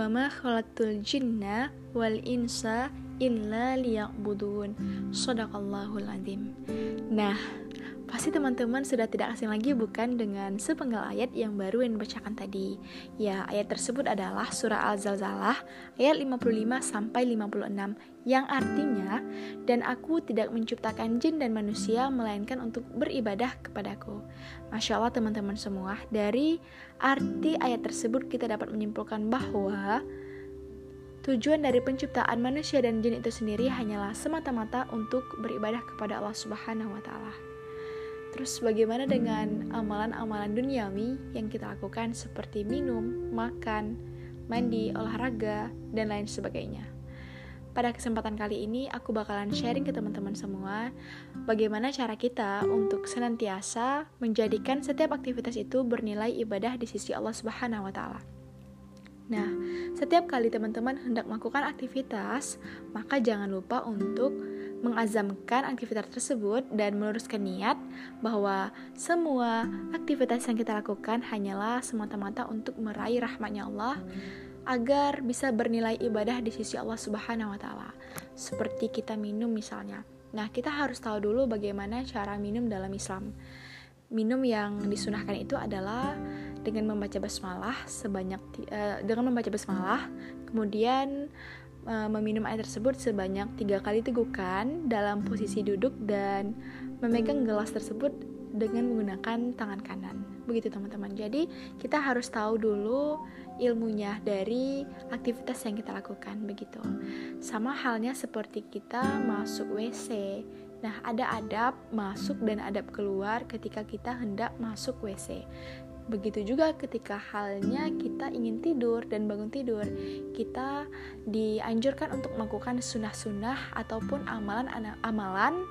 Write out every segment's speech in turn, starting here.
wa ma khalaqtul jinna wal insa illa liya'budun. Shadaqallahul azim. Nah, Pasti teman-teman sudah tidak asing lagi bukan dengan sepenggal ayat yang baru yang dibacakan tadi. Ya, ayat tersebut adalah surah Al-Zalzalah ayat 55 sampai 56 yang artinya dan aku tidak menciptakan jin dan manusia melainkan untuk beribadah kepadaku. Masya Allah teman-teman semua, dari arti ayat tersebut kita dapat menyimpulkan bahwa Tujuan dari penciptaan manusia dan jin itu sendiri hanyalah semata-mata untuk beribadah kepada Allah Subhanahu wa taala. Terus bagaimana dengan amalan-amalan duniawi yang kita lakukan seperti minum, makan, mandi, olahraga, dan lain sebagainya. Pada kesempatan kali ini aku bakalan sharing ke teman-teman semua bagaimana cara kita untuk senantiasa menjadikan setiap aktivitas itu bernilai ibadah di sisi Allah Subhanahu wa taala. Nah, setiap kali teman-teman hendak melakukan aktivitas, maka jangan lupa untuk mengazamkan aktivitas tersebut dan meluruskan niat bahwa semua aktivitas yang kita lakukan hanyalah semata-mata untuk meraih rahmatnya Allah agar bisa bernilai ibadah di sisi Allah Subhanahu wa taala. Seperti kita minum misalnya. Nah, kita harus tahu dulu bagaimana cara minum dalam Islam. Minum yang disunahkan itu adalah dengan membaca basmalah sebanyak uh, dengan membaca basmalah, kemudian e, meminum air tersebut sebanyak tiga kali tegukan dalam posisi duduk dan memegang gelas tersebut dengan menggunakan tangan kanan. Begitu teman-teman. Jadi kita harus tahu dulu ilmunya dari aktivitas yang kita lakukan begitu. Sama halnya seperti kita masuk WC. Nah, ada adab masuk dan adab keluar ketika kita hendak masuk WC. Begitu juga ketika halnya kita ingin tidur dan bangun tidur, kita dianjurkan untuk melakukan sunnah-sunnah ataupun amalan-amalan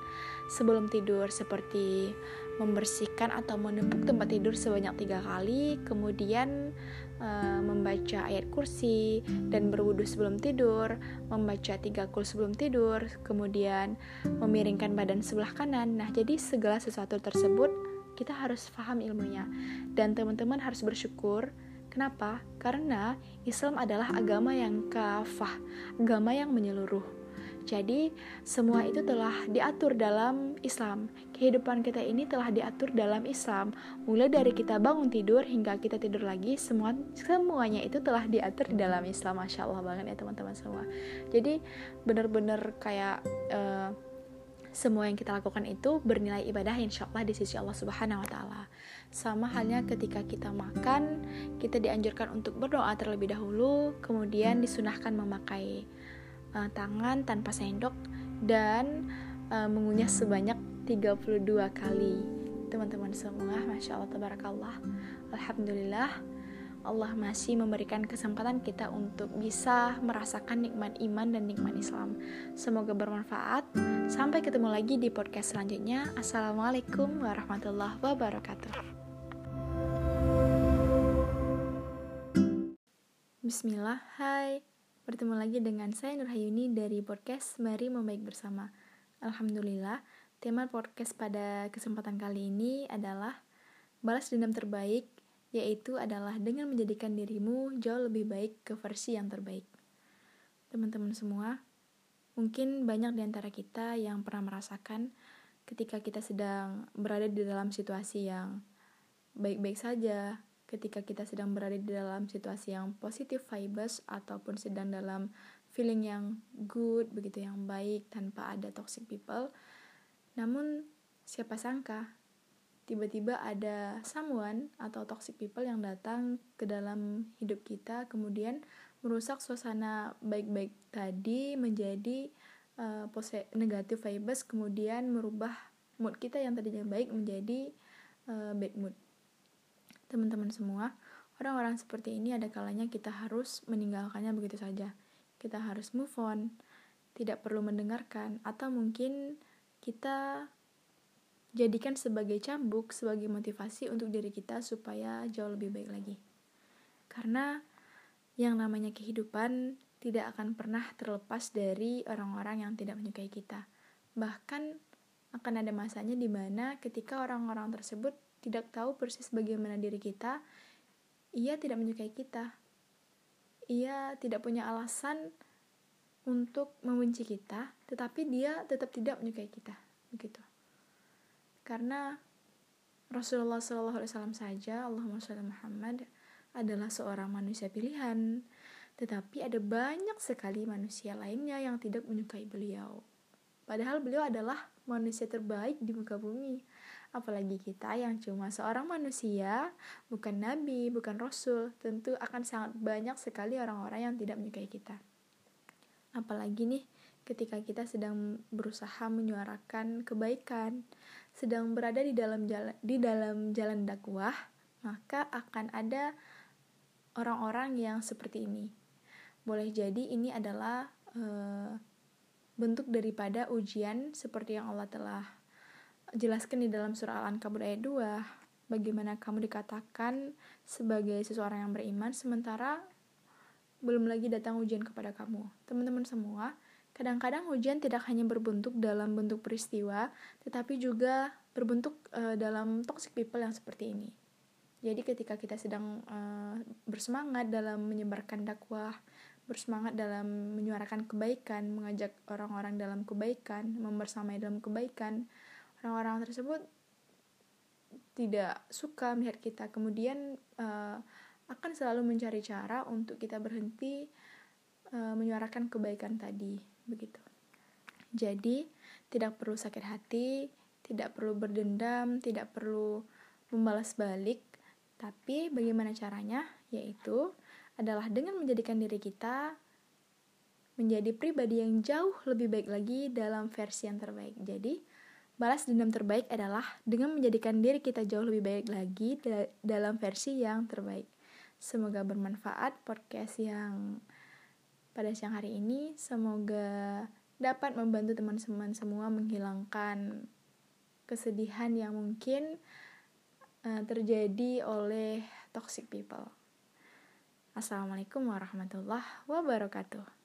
sebelum tidur seperti membersihkan atau menempuk tempat tidur sebanyak tiga kali, kemudian e, membaca ayat kursi dan berwudu sebelum tidur, membaca tiga kul sebelum tidur, kemudian memiringkan badan sebelah kanan. Nah, jadi segala sesuatu tersebut kita harus paham ilmunya dan teman-teman harus bersyukur Kenapa? Karena Islam adalah agama yang kafah, agama yang menyeluruh. Jadi, semua itu telah diatur dalam Islam. Kehidupan kita ini telah diatur dalam Islam. Mulai dari kita bangun tidur hingga kita tidur lagi, semua semuanya itu telah diatur di dalam Islam. Masya Allah banget ya teman-teman semua. Jadi, benar-benar kayak uh, semua yang kita lakukan itu bernilai ibadah insya Allah di sisi Allah Subhanahu wa Ta'ala. Sama halnya ketika kita makan, kita dianjurkan untuk berdoa terlebih dahulu, kemudian disunahkan memakai uh, tangan tanpa sendok dan uh, mengunyah sebanyak 32 kali. Teman-teman semua, masya Allah, tabarakallah, alhamdulillah Allah masih memberikan kesempatan kita untuk bisa merasakan nikmat iman dan nikmat Islam. Semoga bermanfaat. Sampai ketemu lagi di podcast selanjutnya. Assalamualaikum warahmatullahi wabarakatuh. Bismillah, hai. Bertemu lagi dengan saya Nurhayuni dari podcast Mari Membaik Bersama. Alhamdulillah, tema podcast pada kesempatan kali ini adalah balas dendam terbaik yaitu adalah dengan menjadikan dirimu jauh lebih baik ke versi yang terbaik. Teman-teman semua, mungkin banyak di antara kita yang pernah merasakan ketika kita sedang berada di dalam situasi yang baik-baik saja, ketika kita sedang berada di dalam situasi yang positif vibes ataupun sedang dalam feeling yang good, begitu yang baik tanpa ada toxic people. Namun siapa sangka tiba-tiba ada someone atau toxic people yang datang ke dalam hidup kita kemudian merusak suasana baik-baik tadi menjadi uh, negatif vibes kemudian merubah mood kita yang tadinya baik menjadi uh, bad mood. Teman-teman semua orang-orang seperti ini ada kalanya kita harus meninggalkannya begitu saja. Kita harus move on tidak perlu mendengarkan atau mungkin kita jadikan sebagai cambuk, sebagai motivasi untuk diri kita supaya jauh lebih baik lagi. Karena yang namanya kehidupan tidak akan pernah terlepas dari orang-orang yang tidak menyukai kita. Bahkan akan ada masanya di mana ketika orang-orang tersebut tidak tahu persis bagaimana diri kita, ia tidak menyukai kita. ia tidak punya alasan untuk membenci kita, tetapi dia tetap tidak menyukai kita, begitu. Karena Rasulullah SAW saja, Allahumma sholli Muhammad, adalah seorang manusia pilihan, tetapi ada banyak sekali manusia lainnya yang tidak menyukai beliau. Padahal beliau adalah manusia terbaik di muka bumi. Apalagi kita yang cuma seorang manusia, bukan nabi, bukan rasul, tentu akan sangat banyak sekali orang-orang yang tidak menyukai kita. Apalagi nih ketika kita sedang berusaha menyuarakan kebaikan, sedang berada di dalam jalan di dalam jalan dakwah, maka akan ada orang-orang yang seperti ini. Boleh jadi ini adalah uh, bentuk daripada ujian seperti yang Allah telah jelaskan di dalam surah Al-Ankabut ayat 2 bagaimana kamu dikatakan sebagai seseorang yang beriman sementara belum lagi datang ujian kepada kamu. Teman-teman semua, kadang-kadang ujian tidak hanya berbentuk dalam bentuk peristiwa, tetapi juga berbentuk uh, dalam toxic people yang seperti ini. Jadi ketika kita sedang uh, bersemangat dalam menyebarkan dakwah, bersemangat dalam menyuarakan kebaikan, mengajak orang-orang dalam kebaikan, membersamai dalam kebaikan, orang-orang tersebut tidak suka melihat kita. Kemudian uh, akan selalu mencari cara untuk kita berhenti menyuarakan kebaikan tadi, begitu. Jadi, tidak perlu sakit hati, tidak perlu berdendam, tidak perlu membalas balik, tapi bagaimana caranya? Yaitu adalah dengan menjadikan diri kita menjadi pribadi yang jauh lebih baik lagi dalam versi yang terbaik. Jadi, balas dendam terbaik adalah dengan menjadikan diri kita jauh lebih baik lagi dalam versi yang terbaik. Semoga bermanfaat podcast yang pada siang hari ini. Semoga dapat membantu teman-teman semua menghilangkan kesedihan yang mungkin uh, terjadi oleh toxic people. Assalamualaikum warahmatullahi wabarakatuh.